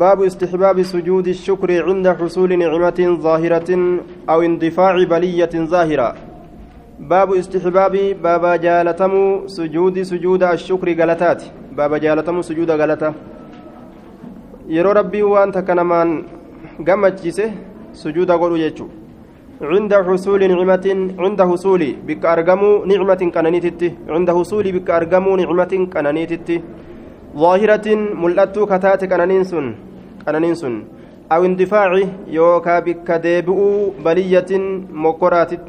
باب استحباب سجود الشكر عند حصول نعمة ظاهرة أو اندفاع بلية ظاهرة. باب استحباب بابا جالتم سجود سجود الشكر غلطات. بابا جالتم سجود غلطة. يرو ربي وأنت كنمان gammachiise sujuuda godhu jechuudha عند حصول نعمة عند حصول بك أرجموا نعمة كنانيتتي عند حصول بك أرجموا نعمة كنانيتتي ظاهرة ملأتو كتات كنانينسون كنانينسون أو اندفاع يوكا بك ديبؤوا بلية مكراتت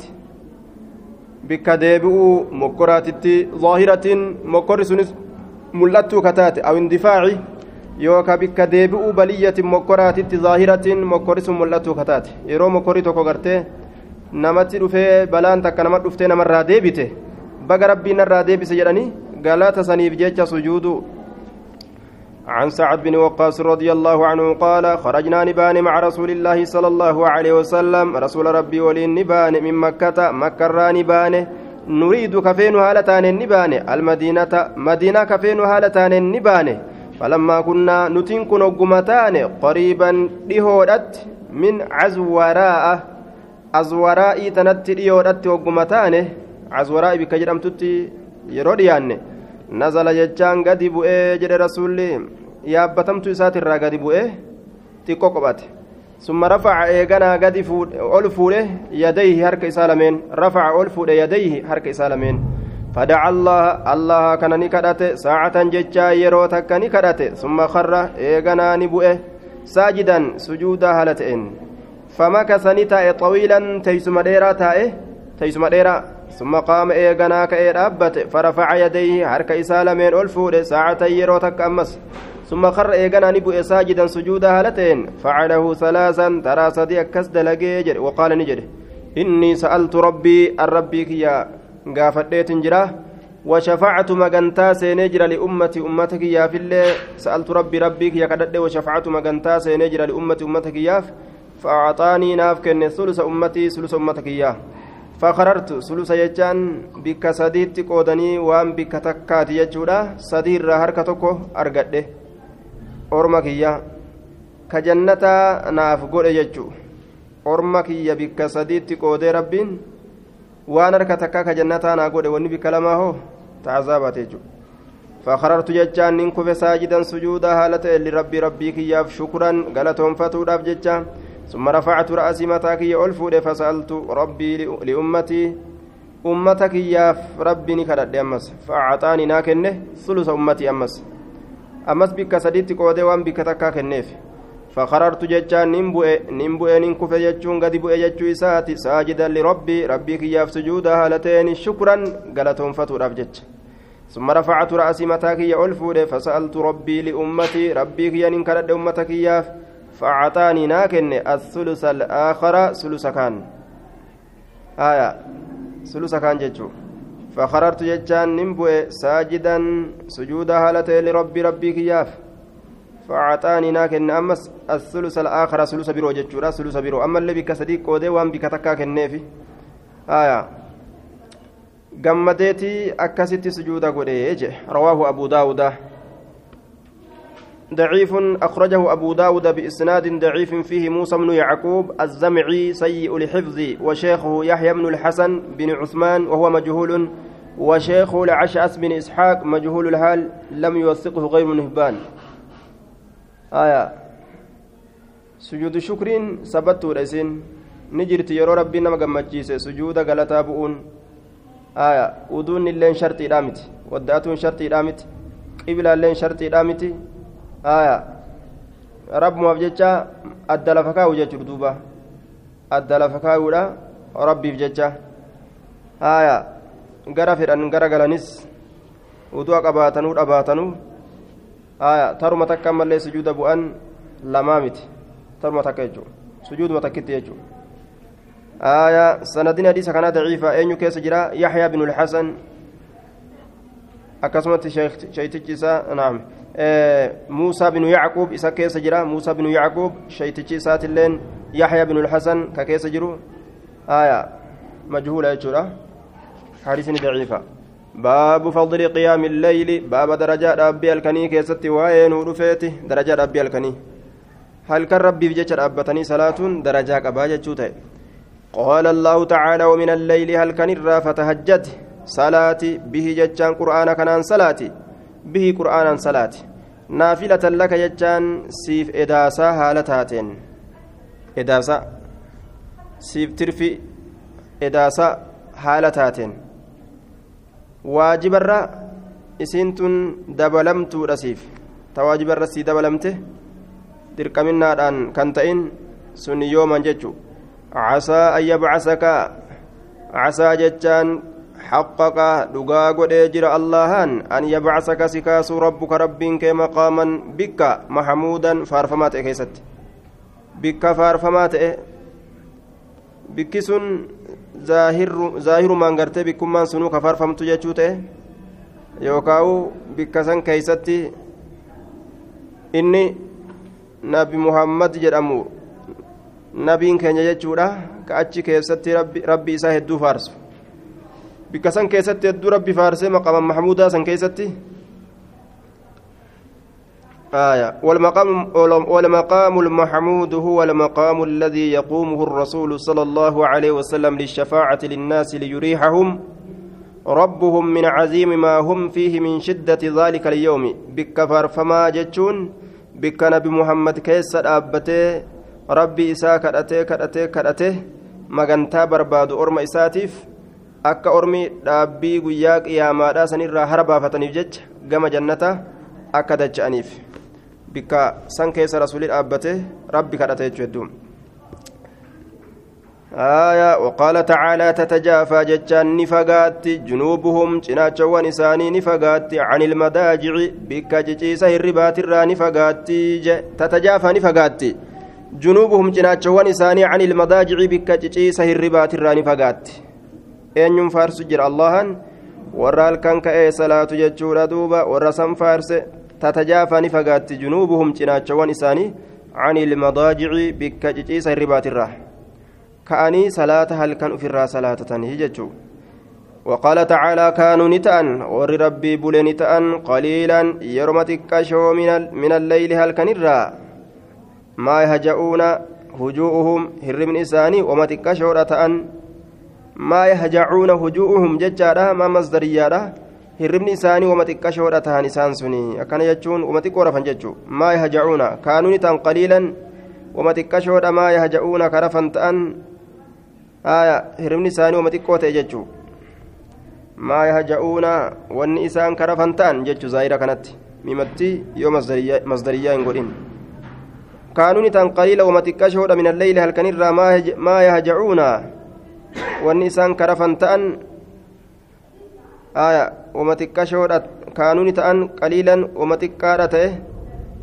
بك ديبؤوا مكراتت ظاهرة مكرسون ملأتو كتات أو اندفاع yookaan bikka deebi'uu baliyyatin mokkoraatitti zaahiratin mokkori sun mul'atu kataate yeroo mokkorii tokko gartee namatti dhufee balaan takka nama dhuftee namarraa deebite baga rabbiin narraa deebise jedhanii galata saniif jecha sujuudu عن سعد بن وقاص رضي الله عنه قال خرجنا نبان مع رسول الله صلى الله عليه وسلم. رسول ربي ولين نبان من مكة مكة نبان نريد كفين هالتان نبان المدينة مدينة كفين هالتان نبان فلما كنا نتين كن وقمتان قريبا ديهودت من عزوراء. عزوراء تنت ديهودت وقمتان. عزوراء بك جرمتتي يروديان. نزل جتان قد بؤي جد رسولي yaabbatamtu isaati irraa gadi bu'ee xiqqoo qophate ثم رفع إيغانا قد أول فوله يديه هرك إسالمين رفع أول فوله يديه هرك إسالمين فدعا الله الله كان نكدت ساعة ججا يرو تك نكدت ثم خر إيغنا نبؤه ساجدا سجودا هلتئن فمكث نتاء طويلا تيسم ديرا تائه تيسم ديرا ثم قام إيغنا كأي أبت فرفع يديه حرك إسالمين ألفود ساعة يرو تك أمس. ثم خر إيغنا نبؤه ساجدا سجودا هلتئن فعله ثلاثا ترى صديق كسد لقي وقال نجد إني سألت ربي الربي كيا gaafadheetin jira وشفعت مغنتا سينجر لأمتي أمتك يا في سألت ربي ربي يا كدد. وشفعت مغنتا سينجر لأمتي أمتك يا فأعطاني ناف كن ثلث أمتي ثلث أمتك يا fakarartu sulusa jechaan bikka sadiitti qoodanii waan bikka takkaati jechuudha. Sadii irraa harka tokko argadhe. Orma kiyya. Ka jannataa naaf godhe jechu orma kiyya bikka sadiitti qoodee rabbiin waan harka takkaa ka jannataa naa godhe wanni bikka lamaa hoo? Ta'azaabate jechuudha fakarartu jechaan nin kufe saajidan sujuuda haala ta'e lirabbii rabbii kiyyaaf shukuran galatoonfatuudhaaf jechaa ثم رفعت رأسي متاكي ألفود فسألت ربي لأمتي أمتك ياف ربي نكرد أمس فأعطاني ناكنه ثلث أمتي أمس أمس بك سديت قودي وان بك تكا كنيف فقررت جتان نمبؤ نمبؤ ننكف جتون قد بؤ جتو إساتي ساجدا لربي ربي كياف سجودا هالتين شكرا قالتهم فتور أفجج ثم رفعت رأسي متاكي ألفود فسألت ربي لأمتي ربي كيا ننكرد أمتك ياف فأعطاني ناكن الثلث الآخر ثلث كان. آية. ثلث كان جتو فخررت جتان نمبؤ ساجدا سجودا هالتين لربي ربي كياف. فأعطاني ناكن أمس الثلث الآخر ثلث برو جتشورا ثلث برو أما اللي بك صديق قودي وان بك تكا آية. gammadeetii akkasitti sujuuda godhe je رواه أبو داود. ضعيف أخرجه أبو داود بإسناد ضعيف فيه موسى بن يعقوب الزمعي سيء الحفظ وشيخه يحيى بن الحسن بن عثمان وهو مجهول وشيخه العشأس بن إسحاق مجهول الحال لم يوثقه غير نهبان آية. سجود شكر سبت رسين نجرت يرو ربي نما gammachiise sujuuda galataa bu'uun aya uduun illeen shartiidhaa miti waddaatuun shartiidhaa miti qibilaalleen shartiidhaa miti aya rabbumaaf jecha adda lafa kaa'u jechuudha duuba adda lafa kaa'uudha rabbiif jecha aya gara fedhan gara galanis uduu qabaatanuu dhabaatanuu aya taruma takka ammallee sujuuda bu'an lamaa miti taruma takka jechuudha sujuuduma takkitti jechuudha آية سندين حديث كان ضعيفة أين كيس جرا يحيى بن الحسن أكسمت شيخ شيتجسا نعم آه موسى بن يعقوب إسا كيس جرا موسى بن يعقوب شيتجسا اللين يحيى بن الحسن ككيس جرو آية مجهولة يجرا حديث ضعيفة باب فضل قيام الليل باب درجة ربي الكني كيست وين ورفيته درجة ربي الكني halkan rabbiif jecha dhaabbatanii salaatuun darajaa qabaa jechuu ta'e? Qaala allaahu tacaalaa wamin alleyli halkan irraa fatahajjad. Salaati bihi jechaan qur'aana kanaan salaati? Bihi qur'aanaan salaati. Naafilatan laka jechaan siif edaasaa haala taateen. Edaasa siif tirfi edaasa haala taateen. Waajibarra isiin tun dabalamtuudha siif. Ta waajibarra sii dabalamte dirqaminnaadhaan kan ta'in sun yooman jechu? Casaa an yabcasaka. Casaa jechaan حقق دغا غدي جرا اللهان ان يبعثك سكاس ربك ربين كي مقاما بك محمودا فارفمات كيست بك فارفمات bikki sun zaahirumaan gartee bikkummaan sunuu ka faarfamtu jechuu ta'e yookaawu bikka san keeysatti inni nabi muhammad jedhamu nabiin keenya jechuudha ka achi keessatti rabbi isaa hedduu faarsu bikka san keessatti hedduu rabbi faarsee maqama maxmuudaa san آية والمقام والمقام المحمود هو المقام الذي يقومه الرسول صلى الله عليه وسلم للشفاعة للناس ليريحهم ربهم من عزيم ما هم فيه من شدة ذلك اليوم بكفر فما جتشون بك نبي محمد كيس أبته ربي إساء كرأته كرأته كرأته مغنتا برباد أرم إساتيف akka ormi dhaabbii guyyaa qiyaamaadhaa sanirraa hara baafataniif jecha gama jannata akka dacha'aniif bikka san keessa rasuulli dhaabbate rabbi kadhate jechuu hedduun آية وقال تعالى تتجافى جتان نفقات جنوبهم جناتشوان إساني نفقات عن المداجع بك جيسة الربات الرا نفقات تتجافى نفقات جنوبهم جناتشوان إساني عن المداجع بك جيسة الربات الرا نفقات eenyuun faarsu jira allahan warra halkan ka'ee salaatu jechuudha duuba warra san faarse tatajaafaa ni fagaatti junuubuhum cinaachawwan isaanii cani ilmadaajici bikka ciciisa hirribaatirraa ka'anii salaata halkan ufirraa salaatatanii jechuu وقال تعالى كانوا نتأن ور ربي بول نتأن قليلا يرمتك شو من, من الليل هل كنرا ما يهجؤون هجوءهم هرم إساني ومتك شو ما يهجعون هجوءهم ججارا ما مصدريارا hirribni isaanii wama xiqqashoodha tahan isaan suni akkana jechuun wama xiqqoo rafan jechuu maa yahja'uuna kaanuni tan qaliilan wama xiqqashoodha maa yahja'uuna ka rafan ta'an aya hirribni isaanii wama xiqqoo ta'e jechuu maa yahja'uuna wanni isaan ka rafan ta'an jechuu zaahira kanatti mimatti yoo masdariyyaa hin godhin kaanuni tan qaliila wama xiqqashoodha wanni isaan karafan ta'an aya wama xiqqashoodha kaanuuni ta'an qaliilan wama xiqqaadha ta'e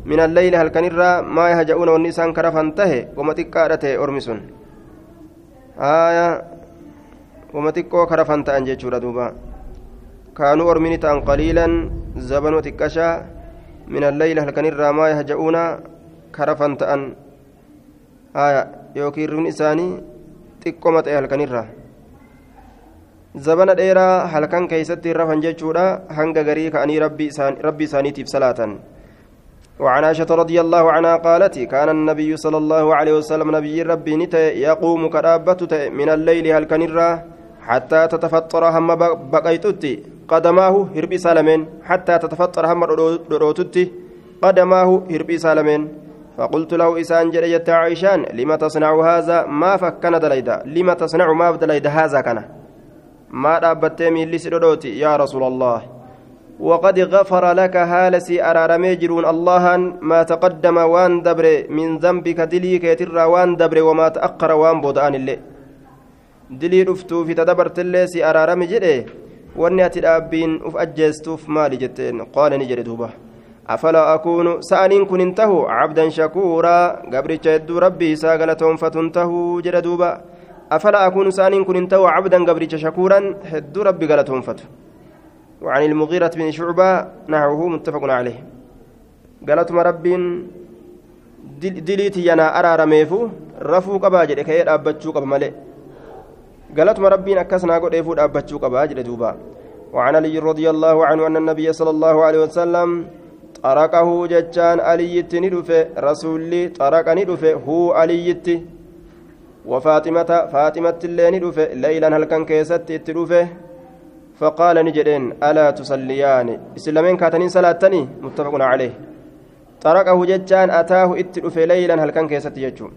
min alleyli halkanirraa maa yahja'uuna wanni isaan karafan tahe wama xiqqaadha ta'e ormi sun aya wama xiqqoo karafan ta'an jechuudha duuba kaanuu ormini ta'an qaliilan zabanuma xiqqashaa min alleyli halkanirraa maa yahja'uuna karafan ta'an aya yookiin rifni isaanii xiqqoma ta'e halkanirra zabana dheeraa halkan keeysatti rafan jechuudha. Hanga garii ka'anii rabbi isaaniitiif salaatan. وعن عائشة رضي الله عنها قالت كان النبي صلى الله عليه وسلم نبي ربي نتي يقوم كرابة من الليل هل كنرا حتى تتفطر هم بقيتتي قدماه هربي سالمين حتى تتفطر هم روتتي قدماه هربي سالمين فقلت له إسان جريت عائشان لما تصنع هذا؟ ما فكنا دليدا. لما تصنع ما بدليد هذا كان. ما دابت من لسدودوتي يا رسول الله. وقد غفر لك هالسي أرارمي جرون الله ما تقدم وان دبر من ذنبك دلي كيتر وان دبر وما تأخر وان بودان اللي. دلي رفتو في تدبرت اللي سي أرارمي جري واني أتدابين أف أجيستوف مالي جتين. قال نجري دوبه أفلا أكون سأنين كن انتهوا عبدا شكورا. قبرت يدو ربي ساقلتهم فتنتهوا جردوبا أفلا أكون سأنين كن انتهوا عبدا قبرت شكورا. هدو ربي قلتهم فتو وعن المغيرة بن شعبة نحوه متفق عليه. قالت ربي دليتي ينا أرى رميفو. رفو قباجر كي أبتشو قب ملئ. قالت ربي أكسنا قد إفو أبتشو قباجر دوبا. وعن علي رضي الله عنه أن النبي صلى الله عليه وسلم xaraqahu jechaan aliyyitti ni dhufe rasuulli xaraqa ni dhufe huu aliyyitti وفاطمة فاطمة اللين دفه ليلا هل كان كيست اتدفه فقال نجدين ألا تصليان إسلامين كاتنين صلاتني متفق عليه طرقه ججان أتاه اتدفه ليلا هل كان كيست يجون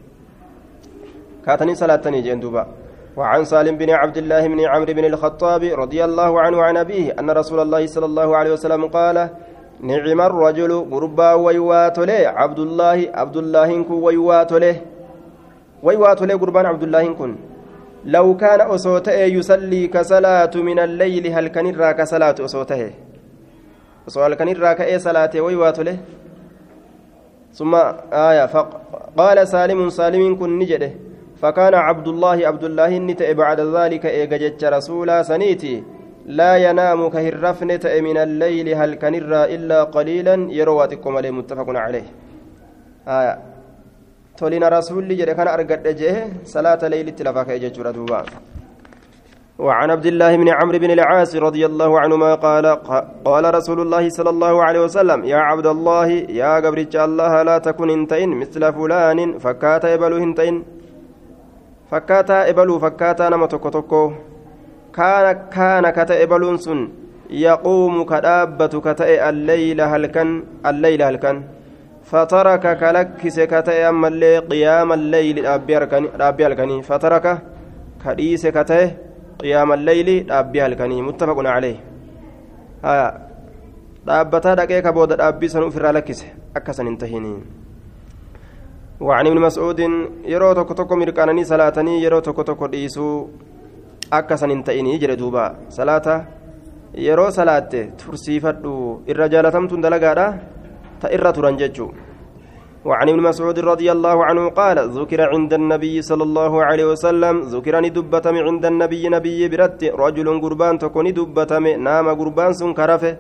كاتنين صلاتني جندوبا وعن سالم بن عبد الله بن عمرو بن الخطاب رضي الله عنه عن أبيه أن رسول الله صلى الله عليه وسلم قال نعم الرجل قربا ويوات له عبد الله عبد الله ويوات له ويوات له قربان عبد الله كن. لو كان أصوته يصلي كصلاة من الليل هل كان راك صلاة أصوته؟ أصوال كان راك أي صلاة؟ ويوات له ثم آية فقال سالم سالم كن نجده. فكان عبد الله عبد الله نتأ بعد ذلك إيجاجت رسولا سنيتي. لا ينام كهرفن من الليل هل كنرى إلا قليلا؟ يرواتكم عليه متفق عليه. آية. تولين رسول جل كان أرقد جه صلاة ليل تلفاك يججر دوبا. وعن عبد الله بن عمرو بن العاص رضي الله عنهما قال قال رسول الله صلى الله عليه وسلم يا عبد الله يا قبرج الله لا تكن انتين مثل فلان فكات يبلو انتين ebaluu fakkaataa nama tokko tokko ka ta'e alleyla halkan alleyla halkan fataraka ka lakkise ka ta'e ammallee qiyaama alleyli dhaabbii halkanii fataraka ka dhiise ka ta'e qiyaama alleyli dhaabbii halkanii muttafaqun calee dhaabbataa dhaqee ka booda dhaabbii san ufirraa lakkise akkasan hin tahinii وعن ابن مسعود يرو توكو توكو مرقانني صلاتني يرو توكو توكو ديسو أكسن انتئني جري دوبا صلاة يرو صلاة ترسيفدو الرجالتم تندلقادا تئر ترنججو وعن ابن مسعود رضي الله عنه قال ذكر عند النبي صلى الله عليه وسلم ذكرني دبتم عند النبي نبي برت رجل قربان تكوني دبتم نام قربان سن كرفه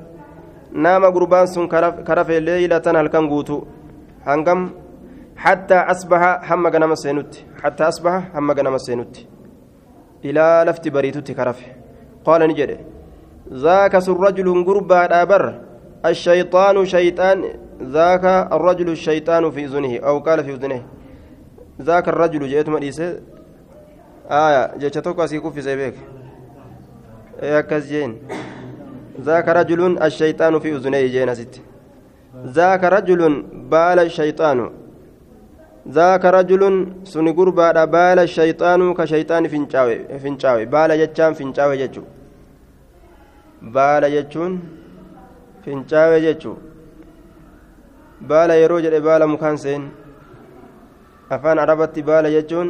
نام قربان سن كرفه ليلة هل كان قوتو حتى أصبح هم جنم حتى أصبح هم جنم السينوت إلى لفت بريتوت كرفه قال نجد ذاك الرجل قربا دابر الشيطان شيطان ذاك الرجل الشيطان في أذنه أو قال في أذنه. ذاك الرجل جئت مريسة آية جئتك أسيكو في سيبك يا كزين ذاك رجل الشيطان في أذنه جينا ست. ذاك رجل بال الشيطان. ذاك رجل سن غربا بال الشيطان كشيطان فنچاوي فنچاوي بال جچان فنچاوي جچو بال جچون فنچاوي جچو بال يرو جدي بال مكان سين afaan arabatti baala jechuun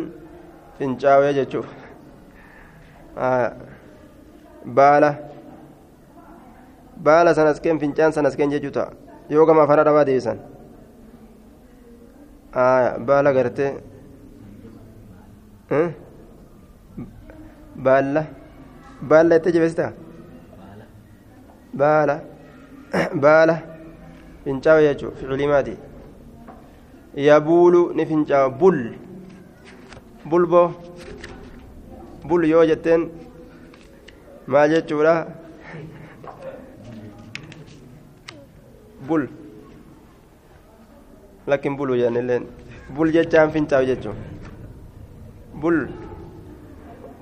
fincaawee jechuu baala baala sanas keen fincaan sanas keen jechuu ta'a yoo gama afaan arabaa deebisan baala gartee baalla baalla itti jabeessita baala baala fincaawe jechuun ficilimaati yabuulu ni fincaawa bul bulboo bul yoo jetteen maal jechuudha bul lakkin bulu jennilleen bul jechaan fincaawe jechuun bul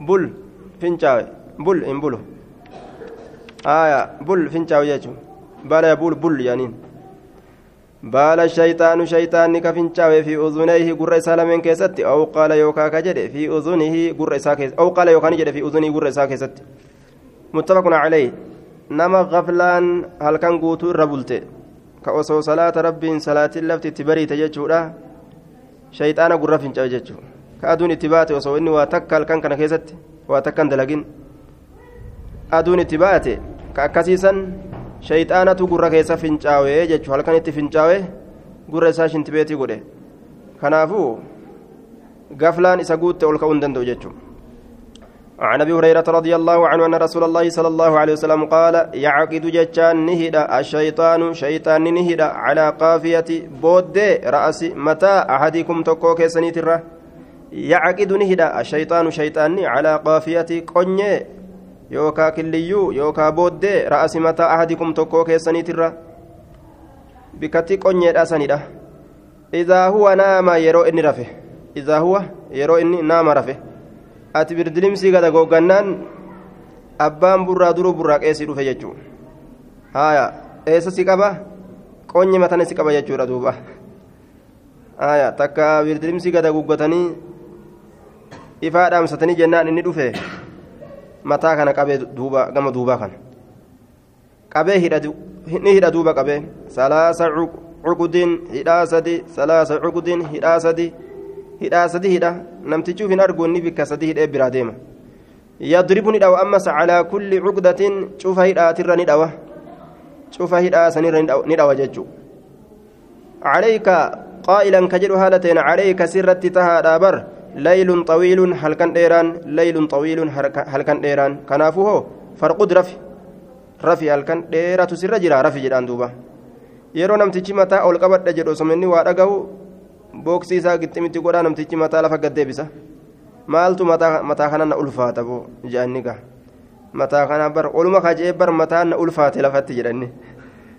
bul fincaawe bul hin bulu aya bul fincaawe jechuun baala yabuul bul yaaniin baala shayxaanu shayxaanni ka fincaawe fi uzunayhi gurra isaa lameen keessatti aw qaala yookaa ka jedhe fi uzunihi gurra isaa keessatti aw qaala yookaan jedhe fi uzunihi gurra isaa keessatti muttafaqun calayhi nama gaflaan halkan guutuu irra bulte ka osoo salaata rabbiin salaatiin lafti itti bariite jechuudha shayxaana gurra fincaa'e jechuudha ka aduun itti baate osoo inni waa takka halkan kana keessatti waa takka hin dalagin aduun itti baate ka akkasiisan shayxaanatu gurra keessa fincaa'ee jechuudha halkan itti fincaa'ee gurra isaa shintibeetii godhe kanaafuu gaflaan isa guutte ol ka'uu hin danda'u jechuudha. عن أبي هريرة رضي الله عنه أن رسول الله صلى الله عليه وسلم قال يعقد جتان نهدا الشيطان شيطان نهدا على قافية بود رأس متى أحدكم تكو كيسنيترا يعقد نهدا الشيطان شيطان على قافية قنيه يوكا كليو يوكا بود رأس متى أحدكم تكو كيسنيترا bikkatti qonyeedha sanidha idaa huwa naama yeroo inni rafe idaa huwa yeroo inni naama rafe ati birdilimsii gada googgannaan abbaan burraa duruu burraa qeesii dhufe jechuu haya eessa si qaba? Qonye matana si qaba jechuudha duuba. Haya takka birdilimsii gada guggatanii ifaa dhaamsatanii jennaan inni dhufe mataa kana qabee duuba gama duubaa kana. Qabee ni hidha duuba qabee. Salaasa cuqudin hidhaa sadi salaasa cuqudin hidhaa sadi hidhaa sadi hidha namtichuuf hin argu inni bikka sadi hidhee biraa deema yadribu ni dhawa ammas calaa kulli cuqdatin cufa hidhaatirra ni dhawa cufa hidhaa sanirra ni dhawa jechuu calayka qaa'ilan ka jedhu haala ta'een calayka sirratti tahaadhaa bar laylun xawiilun halkan dheeraan laylun xawiilun halkan dheeraan kanaafuu hoo farqud rafi rafi halkan dheeratu sirra jira rafi jedhaan duuba yeroo namtichi mataa ol qabadha jedhu osoo inni waa dhagahu booksii isaa gixximitti godhaa namtichi mataa lafa gaddeebisa maaltu mataa kana na ulfaata boo jedhanni gaa mataa kana bar oluma kajee bar mataa na ulfaate lafatti jedhanni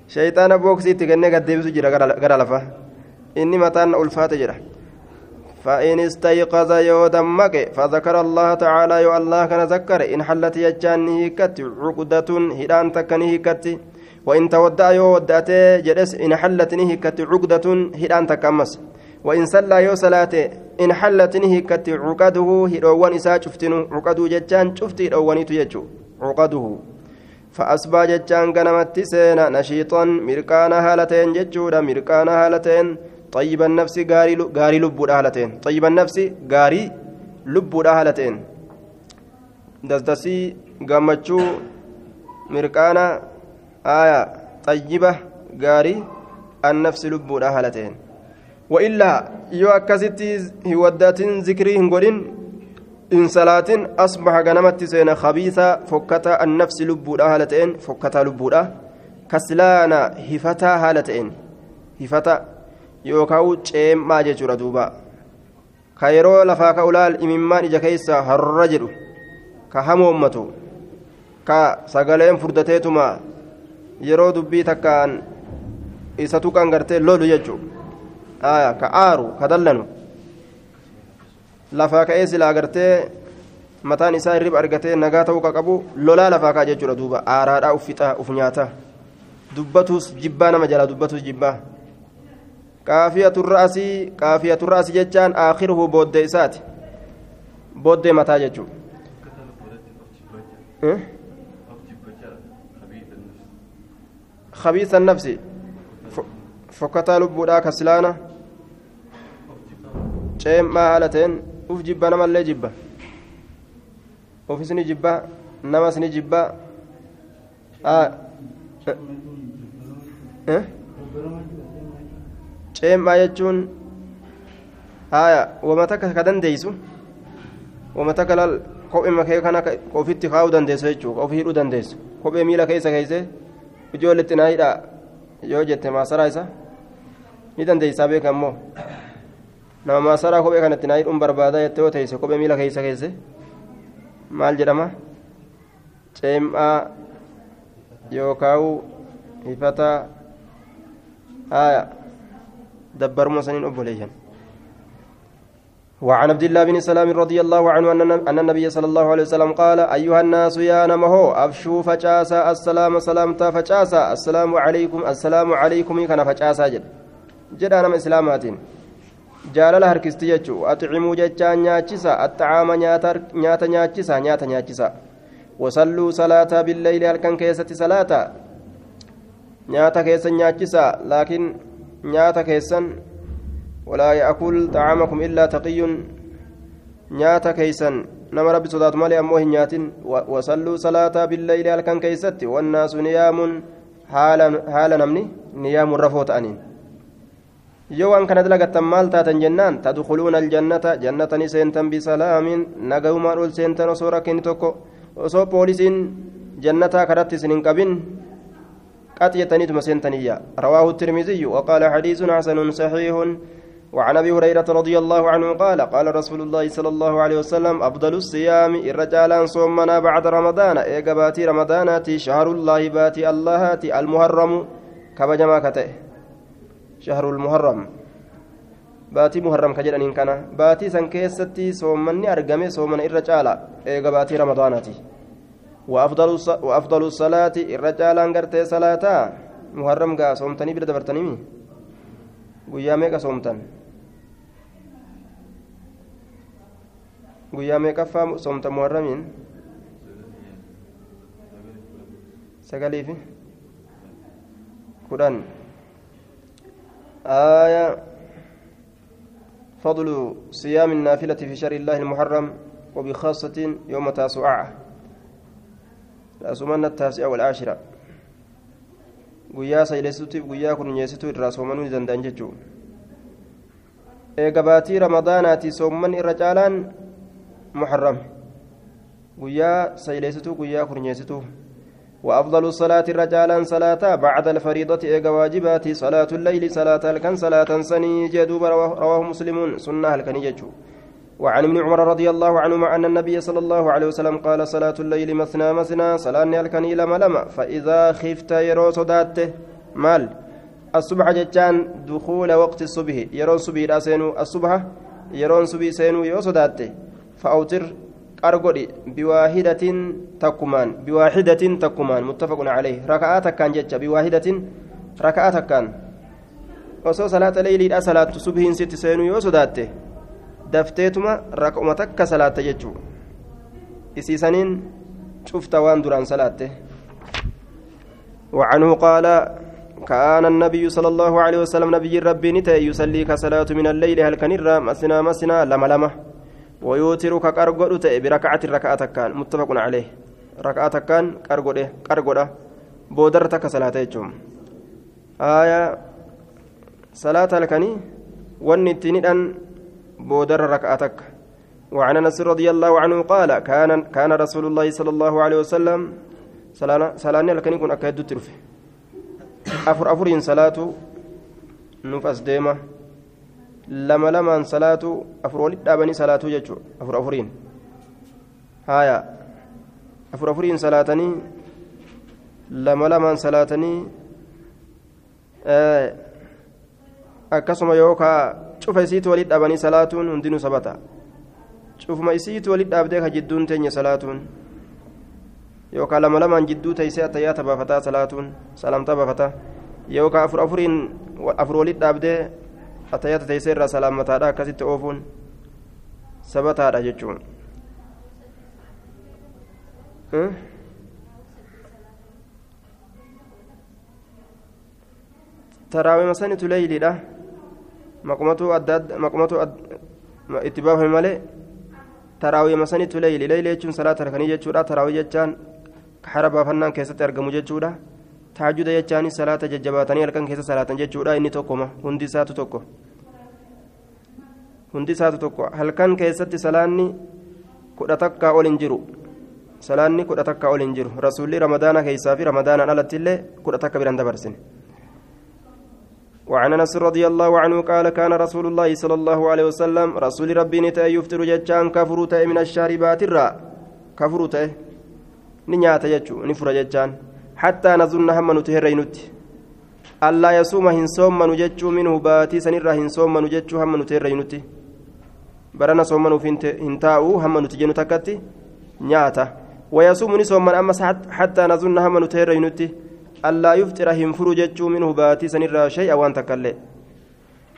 shayxaana booksiitti kennee gaddeebisu jira gara lafa inni mataa na ulfaate jedha فإن استيقظ يودمك فذكر الله تعالى يو الله كان ذكر إن حلت يجان هيكت عقدة هدان تكن هيكت وإن تودع يودأت جلس إن حلت هيكت عقدة هدان تكمس وإن صلى يو صلاة إن حلت هيكت عقده هدوان إسا شفتن عقده ججان شفتي هدواني تيجو عقده. فأصبح ججان قنمت سينا نشيطا مركان هالتين ججودا مركان هالتين طيب النفس غاري غاري لبودا هالتين طيب النفس غاري لبودا هالتين دسدسي غمچو مرقانا آية طيبة غاري النفس لبودا هالتين وإلا يو أكستي هودات ذكري هنقولين إن صلاة أصبح غنمت سينا خبيثة فكتا النفس لبودا هالتين فكتا لبودا كسلانا هفتا هالتين هفتا yookaan ceemmaa jechuudha duuba ka yeroo lafaa ka ulaal imimmaan ija keessa harra jedhu ka hamoommatu ka sagaleen furdateetuma yeroo dubbii takkaan isa tuqan gartee lolu jechuudha ka aaru ka dallanu lafaa ka'ee silaa gartee mataan isaa hirriba argatee nagaa ta'uu ka qabu lolaa lafaa kaa jechuudha duuba aaraadhaa uffixaa uf nyaata dubbatuus jibbaa nama jalaa dubbatuus jibbaa. قافية الرأس قافية الرأس جتان آخره بود إسات بود متى جتشو خبيث النفس فكتا لبودا كسلانا ceem maa haalateen uf jibba namallee jibba ofis ni jibba namas ni jibba ceemmaa jechuun haya wama takka ka dandeeysu wama takka lal kophee makee kana ofitti kaa'uu dandeessu jechuudha ofii hidhuu dandeessu kophee miila keessa keesse ijoolletti naa hidhaa yoo jette maasaraa isa ni dandeessaa beeka ammoo nama maasaraa kophee kanatti naa hidhuun barbaada jettee yoo teesse kophee miila keessa keesse. Maal jedhama? Ceemmaa yookaan hifataa haya. دبر مسنين أبوليشن وعن عبد الله بن سلام رضي الله عنه أن النبي صلى الله عليه وسلم قال أيها الناس يا نمهو أفشوا فجاسا السلام سلامتا فجاسا السلام عليكم السلام عليكم كان فجاسا جد جد أنا إسلامات jaalala harkisti jechuu axcimuu jechaa nyaachisa axxacaama nyaata nyaachisa nyaata nyaachisa wasalluu salaataa billeyli halkan keessatti salaata nyaata keessa nyaachisa laakiin nyaata keessan walaa yaakul xacaamakum illaa taqiyyun nyaata keeysan nama rabbi sodaatu malee ammoo hin nyaatin wasalluu salaataa billeyli halkan keeysatti wannaasu niyaamun haala namni niyaamun rafoo ta'aniin kana dalagattan maal taatan jennaan? Tadkuluuna aljannata. Jannatani seentan bisalaamin nagayumaan ol seentan osoo rakkinni tokko osoo poolisiin jannataa karatti isin hin qabin. قد يتنيت مسنتنية رواه الترمذي وقال حديث حسن صحيح وعن ابي هريره رضي الله عنه قال قال رسول الله صلى الله عليه وسلم افضل الصيام الرجال صومنا بعد رمضان ايقباتي رمضاناتي شهر الله باتي اللهاتي المحرم كبجما كته شهر المحرم باتي محرم كجدنين كان. باتي سن كيستي صومني أرقمي صومن الرجال إيقا باتي رمضاناتي. وأفضل وأفضل الصلاة الرجال أنقرتي صلاة محرم قا صومتني بلا دبرتني guyyaa meeqa soomtan guyyaa meeqaffaa soomta muharramiin sagaliifi kudhan آية فضل صيام النافلة في شهر الله المحرم وبخاصة يوم تاسعة أسمان التاسعة والعاشرة guyyaa kunyeessituu irraa soomanuu ni danda'an jechuudha eega baatii ramadaanaati soomman irra caalaan muharram guyyaa sayleessituu guyyaa kunyeessituu وأفضل الصلاة الرجالا صلاة بعد الفريضة إيجا واجبات صلاة الليل صلاة الكن صلاة سني جدوب رواه مسلم سنة الكن وعن ابن عمر رضي الله عنهما أن النبي صلى الله عليه وسلم قال صلاة الليل مثنى مثنى صلاة الكن لما لما فإذا خفت يرو صداته مال. الصبح جتان دخول وقت الصبح يرون صبي سينو الصبح يرون صبي سينو يو صداته فأوتر أرقدي بواحدة تكمان بواحدة تكمان متفق عليه ركعات كان جتة بواحدة ركعات كان وصو صلاة ليلي صلاة صبح ست سينو يو صداته dafteetuma rak'uma takka salaatte jechuu. Isiisaniin cufta waan duraan salaatte. وعنه قال كان النبي صلى الله عليه وسلم نبي ربي نتا يصلي كصلاة من الليل هل كان مسنا مسنا لما لما ويوتر كقرقد بركعة ركعة كان متفق عليه. ركعة كان قرقد قرقد بودر تك صلاة آية صلاة الكني والنتين بودر ركعتك وعن أنس رضي الله عنه قال كان كان رسول الله صلى الله عليه وسلم سلاني لكن يكون أكيد ترفي أفر افرين صلاة نفس ديما. لما صلاه افر ولد دابني صلاه يجو افر افرين هايا افر افرين صلاتني لما لما صلاتني آه akkasuma yookaa cufa isiitu walit dhabanii salaatuun hundinuu sabata cufuma isiitu walit dhaabdee ka jidduun teenya salaatuun yookaan lama lamaan jidduu teessee attayyaata baafataa salaatuun salaamtaa baafataa yookaan afur afuriin afur walit dhaabdee attayyaata teessee irraa salaammataadha akkasitti oofuun sabataadha jechuun. taraawima sanitu leeyliidha. maqumatu adda maqumatu itti baafame malee taraawii masanitti leeyli leeyli jechuun salaata halkanii jechuudha taraawii jechaan hara baafannaan keessatti argamu jechuudha taajuda jechaanis salaata jajjabaatanii halkan keessa salaatan jechuudha inni tokkoma hundi isaatu tokko hundi isaatu tokko halkan keessatti salaanni kudha takkaa ol hin jiru salaanni kudha takkaa ol hin jiru rasuulli ramadaana keessaa fi ramadaanaan alatti illee kudha takka biran dabarsine وعن انس رضي الله عنه قال كان رسول الله صلى الله عليه وسلم رسول ربي نتا يفطر جتان كفروت من الشاربات الرا كفروت نيات يجو نفر جتان حتى نظن هم نتهرينت ألا يصوم هنصوم من جتشو منه باتي سنرا هنصوم من جتشو هم نتهرينت برنا صوم من هنتاو هم نتجنو تكتي؟ نياتا. ويصوم نصوم من أمس حتى نظن هم نتهرينت ألا يفطر هنفر جتشو منه باتي سنرا شيئا وأن تكلي.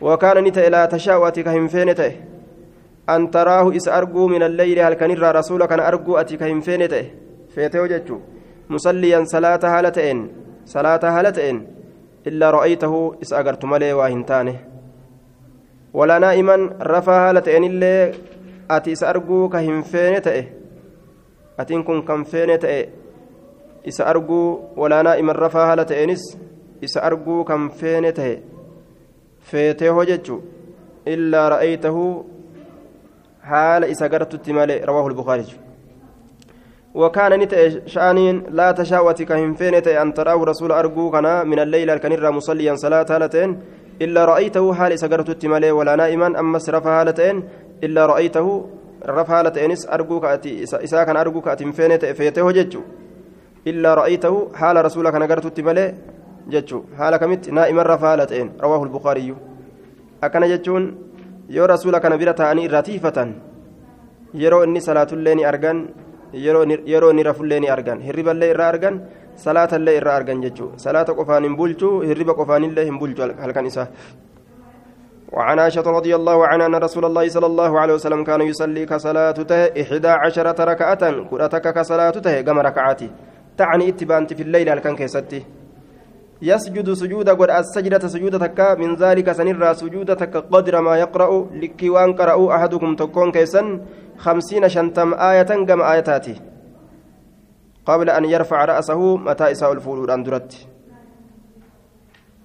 وكان نتا إلى تشاوتك هنفينته أن تراه إس أرجو من الليل هل كان رسولك أنا أرجو أتك هنفينته فيته جتشو. مصليا صلاة هالتين صلاة هالتين إلا رأيته إس أجرت ملي واهنتانه ولا نائما رفع هالتين اللي أتي إس أرجو كهنفينته أتين كن كنفينته isa arguu walaanaa iman rafaa haala ta'eenis isa arguu kan feene tahe feetee hojechu illaa ra'aytahu haala isa gartutti malee rawaahu وكان نتأ شأنين لا تشاوت كهم فينت أن تراه رسول أرجو من الليل الكنيرة مصليا صلاة هالتين. إلا رأيته حال سجرت التمالي ولا نائما أما سرف هالتين. إلا رأيته رفع هالتينس أرجو كأتي إسا كان أرجو كأتي فينت فيته جتشو إلا رأيته حال رسولك نقرت التمالي kamitti naa'imarra faala ta'een rawaahu lbukaariyyu akkana jechuun yoo rasuula kana bira ta'anii irraa tiifatan yeroo inni salaatullee ni argan yeroo inni rafullee ni argan hirriballee irraa argan salaatallee irraa argan jechuu salaata qofaan hin bulchu hirriba qofaanillee hin bulchu halkan isaa وعن عائشة رضي الله عنها أن رسول الله صلى الله عليه وسلم كان يصلي كصلاة إحدى عشرة ركعة كرتك كصلاة كما ركعاتي تعني اتبانت في الليل الكن كيستي يسجد سجود قد السجدة سجودة تكا من ذلك سنرى سجودة تكا قدر ما يقرأ لكي وان قرأوا أحدكم تكون كيسن خمسين شنتم آية كم آياتاتي. قبل أن يرفع رأسه متى إساء الفول أندرت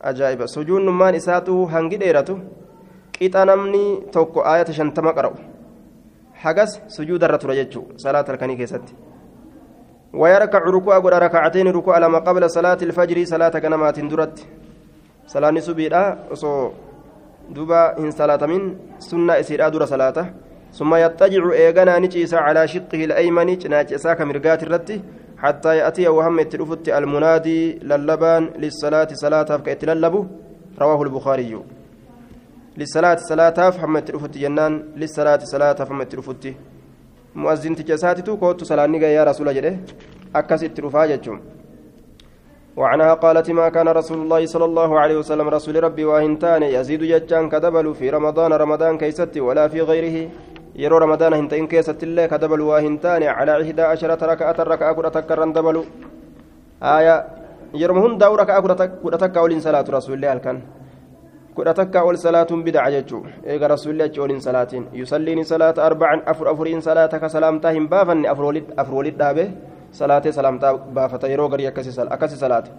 أجائب سجود نمان إساته هنجي ديرته. qixa namni tokko aayata shantama qara'u hagas sujuuda irra tura jechuu salaata halkanii keessatti ويركع ركوع قد ركعتين ركوع لما قبل صلاة الفجر صلاة كنمات درت صلاة سبيرا وصو دوبا إن صلاة من سنة إسير أدور صلاة ثم يضطجع إيغانا نجيس على شقه الأيمن ناجسا كمرقات الرد حتى يأتي وهم التلفت المنادي للبان للصلاة صلاة فكأت للبو رواه البخاري للصلاة صلاة فحمد تلفت جنان للصلاة صلاة فحمد تلفت مؤذن تجساتي كوت صلاة يا رسول الله أكست تلفا وعنها قالت ما كان رسول الله صلى الله عليه وسلم رسول ربي واهنتان يزيد ججان كدبل في رمضان رمضان كيست ولا في غيره. يرو رمضان هنتين كيست الله كدبل واهنتان على إحدى عشرة ركعة ركعة كرة كرن دبل آية يرمهن داو ركعة كرة تكا ولين صلاة رسول الله الكن. كرة تكا ول صلاة بدعة ججو إيغا رسول الله ولين صلاة يصليني صلاة أربعا أفر أفرين صلاة كسلامتهم بافن أفرولد أفرولد دابه salaatee salaamtaa baafata yeroo garii akkasi salaate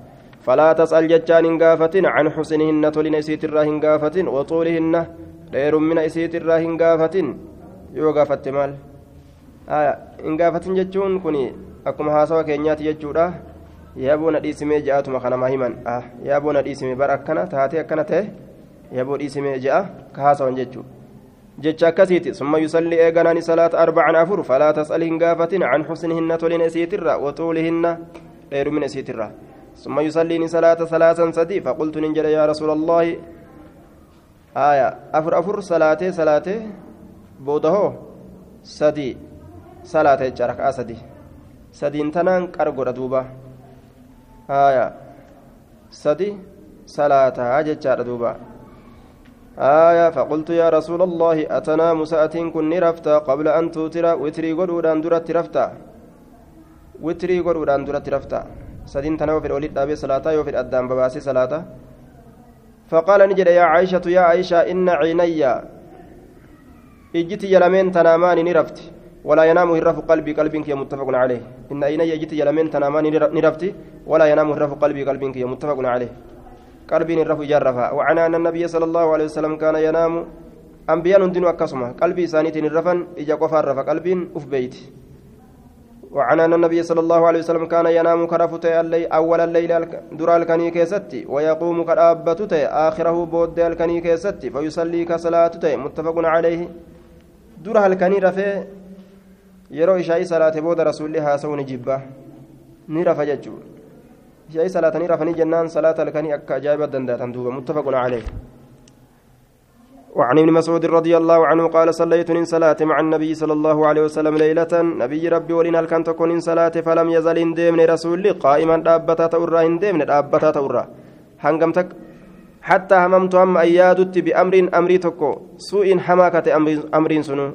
falaa tas'al jechaan hin gaafatin can xusnihinna tolina isiitirraa hin gaafatin waxuulihinna dheerummina isiitirraa hin gaafatin yoo gaafatte maal hin gaafatin jechuun kun akkuma haasawa keenyaati jechuudha yaaboo na dhiisimee je'aatuma kanamaa himan yaaboo na dhiisime bara akkana taatee yaaboo dhiisimee je'a ka haasawan jechuudha jecha akkasiiti summa yusalli eeganaani salaata arbacan afur falaa tas'al hin gaafatin can xusnihinna tolina isiitirra waxuulihinna dheerumina isiitirra summa yusalliini salaata salaasan sadi faqultu nin jedhe yaa rasuula allaahi aya afur afur salaatee salaatee booda hoo sadi salaata jecha raka'aa sadi sadiin tanaan qar godha duuba aya sadi salaataa jechaadha duuba آية فقلت يا رسول الله أتنام ساعة كن رفتا قبل أن توتر وتري قرودان درت رفتا. وتري قرودان درت رفتا. سدين تناو في الأوليد أبي صلاة وفي الأدام بباسي صلاة فقال نجد يا عائشة يا عائشة إن عيني إجت يلمين تنامان نرفت ولا ينام هرف قلبي قلبك يا متفق عليه. إن عيني إجت يلمين تنامان نرفت ولا ينام هرف قلبي قلبك يا متفق عليه. قلبي الرف جرفا وعن أن النبي صلى الله عليه وسلم كان ينام أنبياء دين أكسمة قلبي سانيت الرفن إجا قفار رفا قلبي أف بيت وعن أن النبي صلى الله عليه وسلم كان ينام كرفت الليل أول الليل درى الكني كيستي ويقوم كرابت آخره بود الكني كيستي فيصلي كصلاة متفق عليه درى الكني رفي yeroo ishaa'ii salaate booda rasuulli haasa'u ni jibba. Ni rafa salaatanii rafanii jennaan salaata halkanii akka ajaa'iba danda'atan duuba muttafaqun calee وعن ابن مسعود رضي الله عنه قال صليت من صلاة مع النبي صلى الله عليه وسلم ليلة. نبي ربي ولنا كان تكون إن صلاة فلم يزل ديمن رسول قائما دابتا تورا إن ديمن دابتا تورا. هنقمتك حتى هممت هم أيادت بأمر أمري تكو. سوء حماكة أمر سنو.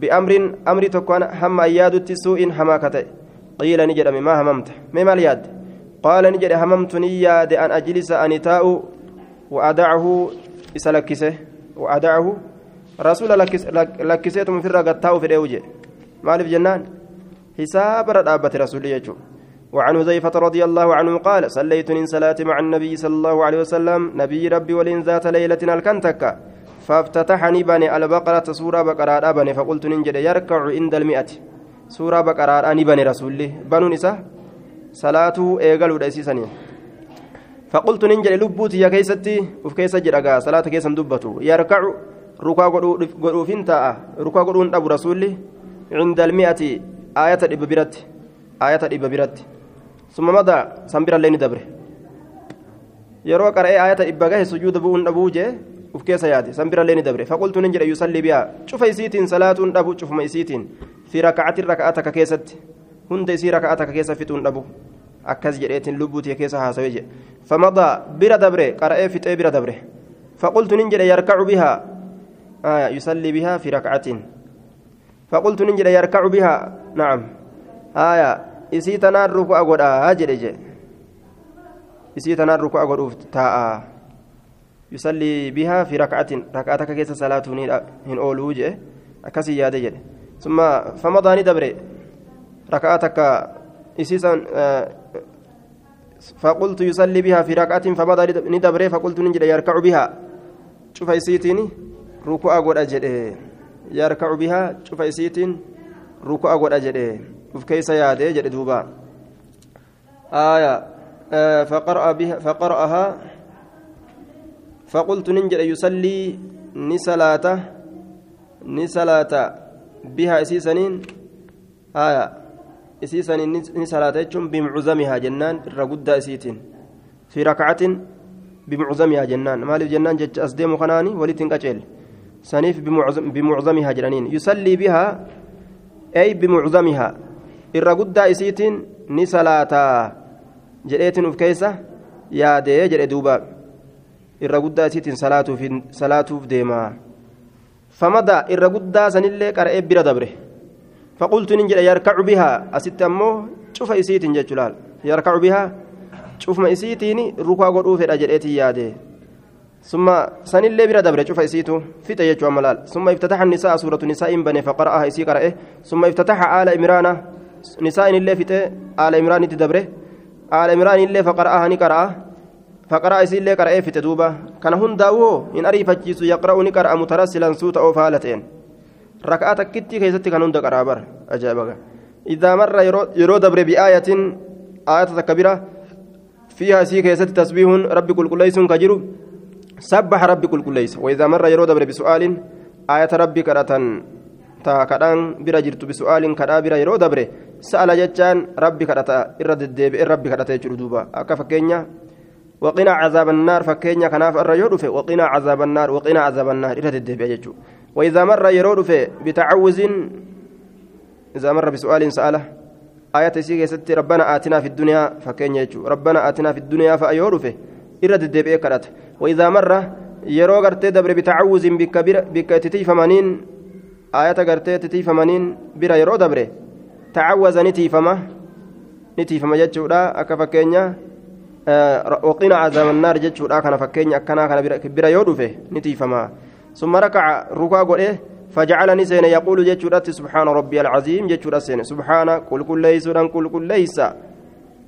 بأمر أمري تكو هم أيادت سوء حماكة. قيل نجد ما هممت. ما الياد قال نجد هممت نياد أن أجلس أن تاء وأدعه إسلكسه وأدعه. رسول لكسيتم في الرقتاء في الأوجه. مالف جنان؟ حساب رأبة رسول يجو. وعن حذيفة رضي الله عنه قال صليت من صلاة مع النبي صلى الله عليه وسلم نبي ربي ولين ذات ليلة الكنتك. فافتتحني بني البقرة سورة بقرة بني فقلت ننجد يركع عند المئة. سورة بقرة بني رسول بنو نساء؟ salaatuu eegaluudha isiisanii. Faqultu nin jedhe lubbuu tiyya keessatti uf keessa jedha gaa salaata keessan dubbatu. Yarkacu rukaa godhuufin taa'a. Rukaa godhuun dhabu rasuulli cinda almi'ati aayata dhibba biratti aayata dhibba biratti. Summa madaa san birallee ni dabre. Yeroo qara'ee aayata dhibba gahe sujuuda bu'uun dhabuu jee uf keessa yaade san birallee ni dabre. Faqultu nin jedhe yusalli biyaa cufa isiitiin salaatuun dhabu cufuma isiitiin. Fi raka'atin raka'aa takka keessatti hunda isii raka'a takka keessa fixuun dhabu akkas jedheetiin lubbuutii keessa haasawee jedhe famadaa bira dabre qara'ee fixee bira dabre faqultu nin jedhe yarkacu bihaa yusallii bihaa fi raka'atin faqultu nin jedhe yarkacu bihaa nacam haya isii tanaan ruku'a godhaa jedhe jedhe isii tanaan ruku'a godhuuf taa'a yusallii bihaa fi raka'atin raka'aa takka keessa salaatuun hin ooluu jedhe akkasii yaade jedhe summa famadaani dabre raka'aa takka isii san فقلت يصلي بها في ركعة فمضى ندبر فقلت نجد يركع بها. شوف يسيتين ركوع قد أجد. يركع بها شوف يسيتين ركوع قد أجد. وكيس يادي جد دوبا. آية آه فقرأ بها فقرأها فقلت ننجد يصلي نسلاته نسلاته بها إسيسنين. آية إسيسنين نسلاته جم بمعزمها جنان الرقدة إسيتين في ركعة بمعزمها جنان مال جنان جج أسديم خناني ولتن كجل سنيف بمعزم بمعزمها جنانين يصلي بها أي بمعزمها الرقدة إسيتين نسلاته jedheetiin uf keessa yaadee jedhe duuba. Irra guddaa isiitiin salaatuuf deema famada irra guddaa sanillee qara'ee bira dabre. Jedhe yarkacu bihaa asitti ammoo cufa isiitiin jechuu laal yarkacu bihaa cufma isiitiin rukaa godhuu fedha jedheetiin yaade summa sanillee bira dabre cufa isiitu fixe jechuu amma laal summa iftataxa nisaa suuratu nisaa'iin bane faqara'aha isii qara'e summa iftataxa aala imraana nisaa'in illee fixe aala imraanitti dabre آل عمران اللي فقرأها نقرأ فقرأ إسي اللي قرأ في تدوبة كان هنداو إن أريف جيسو يقرأ نقرأ مترسلا سوت أو فالتين ركعة كتي كيستي كان هندا قرأ بر أجابك إذا مر يرو دبر بآية آية كبيرة فيها سي كيست تسبيح ربي كل كل ليس كجرو سبح ربي كل كل ليس وإذا مر يرو دبر بسؤال آية ربي قرأة تا كدان بira jirtu bisu'aalin kadhaa bira yeroo dabre sa'ala jechaan rabbi kadhata irra deddeebi'e rabbi kadhata jechuudha duuba. Akka fakkeenya waqinaa cazaabannaar fakkeenya kanaaf irra yoo dhufe waqinaa cazaabannaar waqinaa cazaabannaar irra deddeebi'e jechuudha وإذا مر يرود في بتعوذ إذا مر بسؤال سأله آية سيجي ست ربنا آتنا في الدنيا فكين يجو ربنا آتنا في الدنيا فأيور في إرد الدبئ كرت وإذا مر يرو غرتي دبر بتعوذ بك بك تتيفمانين آية غرتي تتيفمانين برا يرو دبر تعوذ نتيفما نتيفما جتشودا أكا فكينيا. وقنا عذاب النار جتشودا كان فكينيا أكنا كان برا يودو في نتيفما ثم ركع ركوع قوله فجعلني سين يقول جتشودات سبحان ربي العظيم جتشودا سين سبحان كل كل ليس كل كل ليس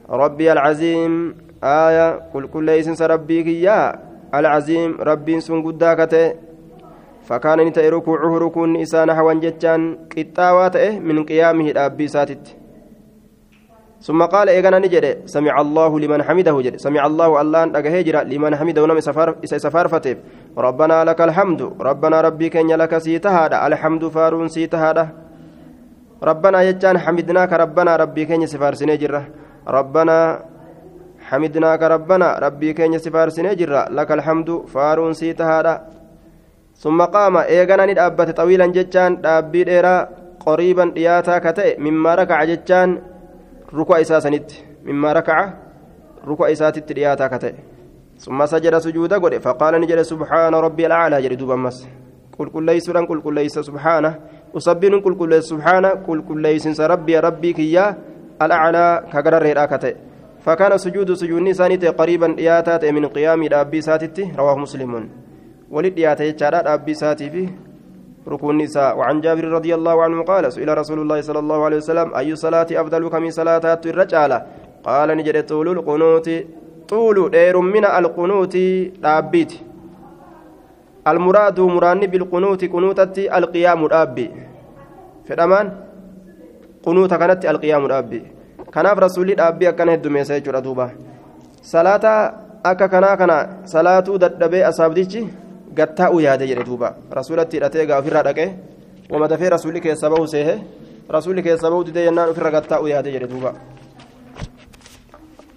ربي العظيم آية كل كل ليس ربي يا العظيم ربي سن قداكته فكان نتا ركوعه ركون إسان حوان جتان قطاوات من قيامه الأبي ساتت ثم قال إيغانا نجد سمع الله لمن حمده جد. سمع الله الله أن أجهجر لمن حمده ونم سفار سفار فتيب. ربنا لك الحمد ربنا ربي كن لك سيتهادا. الحمد فارون سيتهادا. ربنا يجان حمدناك ربنا ربي كن سفار سنجرة ربنا حمدناك ربنا ربي كن سفار سنجرة لك الحمد فارون سيتهادا. ثم قام إيغانا ندابت طويلا جتان دابي قريبا دياتا كتئ مما ركع جتان ركوع إساسنت مما ركع ركوع إساتت دياتا كتئ ثم سجد سجودا قد فقال نجد سبحان ربي الأعلى جد دوبا مس قل كل ليس قل كل ليس سبحانه أصبن قل كل سبحانه قل كل ليس ربي ربي كيا الأعلى كقرر راكتئ فكان سجود سجود نسانيت قريبا دياتا من قيام دابي ساتت رواه مسلم ولد دياتا يجارا دابي ساتي فيه ركون النساء. وعن جابر رضي الله عنه قال سئل رسول الله صلى الله عليه وسلم أي صلاة أفضل كم صلاة الرجال؟ قال نجد طول القنوت طول دير من القنوت دابيت. المراد مراني بالقنوت قنوتة القيام دابي. فدمان قنوت كانت القيام دابي. kanaaf rasuulli dhaabbii akkana heddumeessa jechuudha duuba salaata akka kanaa kana salaatuu dadhabee gattaa'u yaade jedhe duuba rasuulatti hidhatee gaa ofirraa dhaqee wama dafee rasuulli keessa bahu seehe rasuulli keessa bahu didee jennaan ofirra gattaa'u yaade jedhe duuba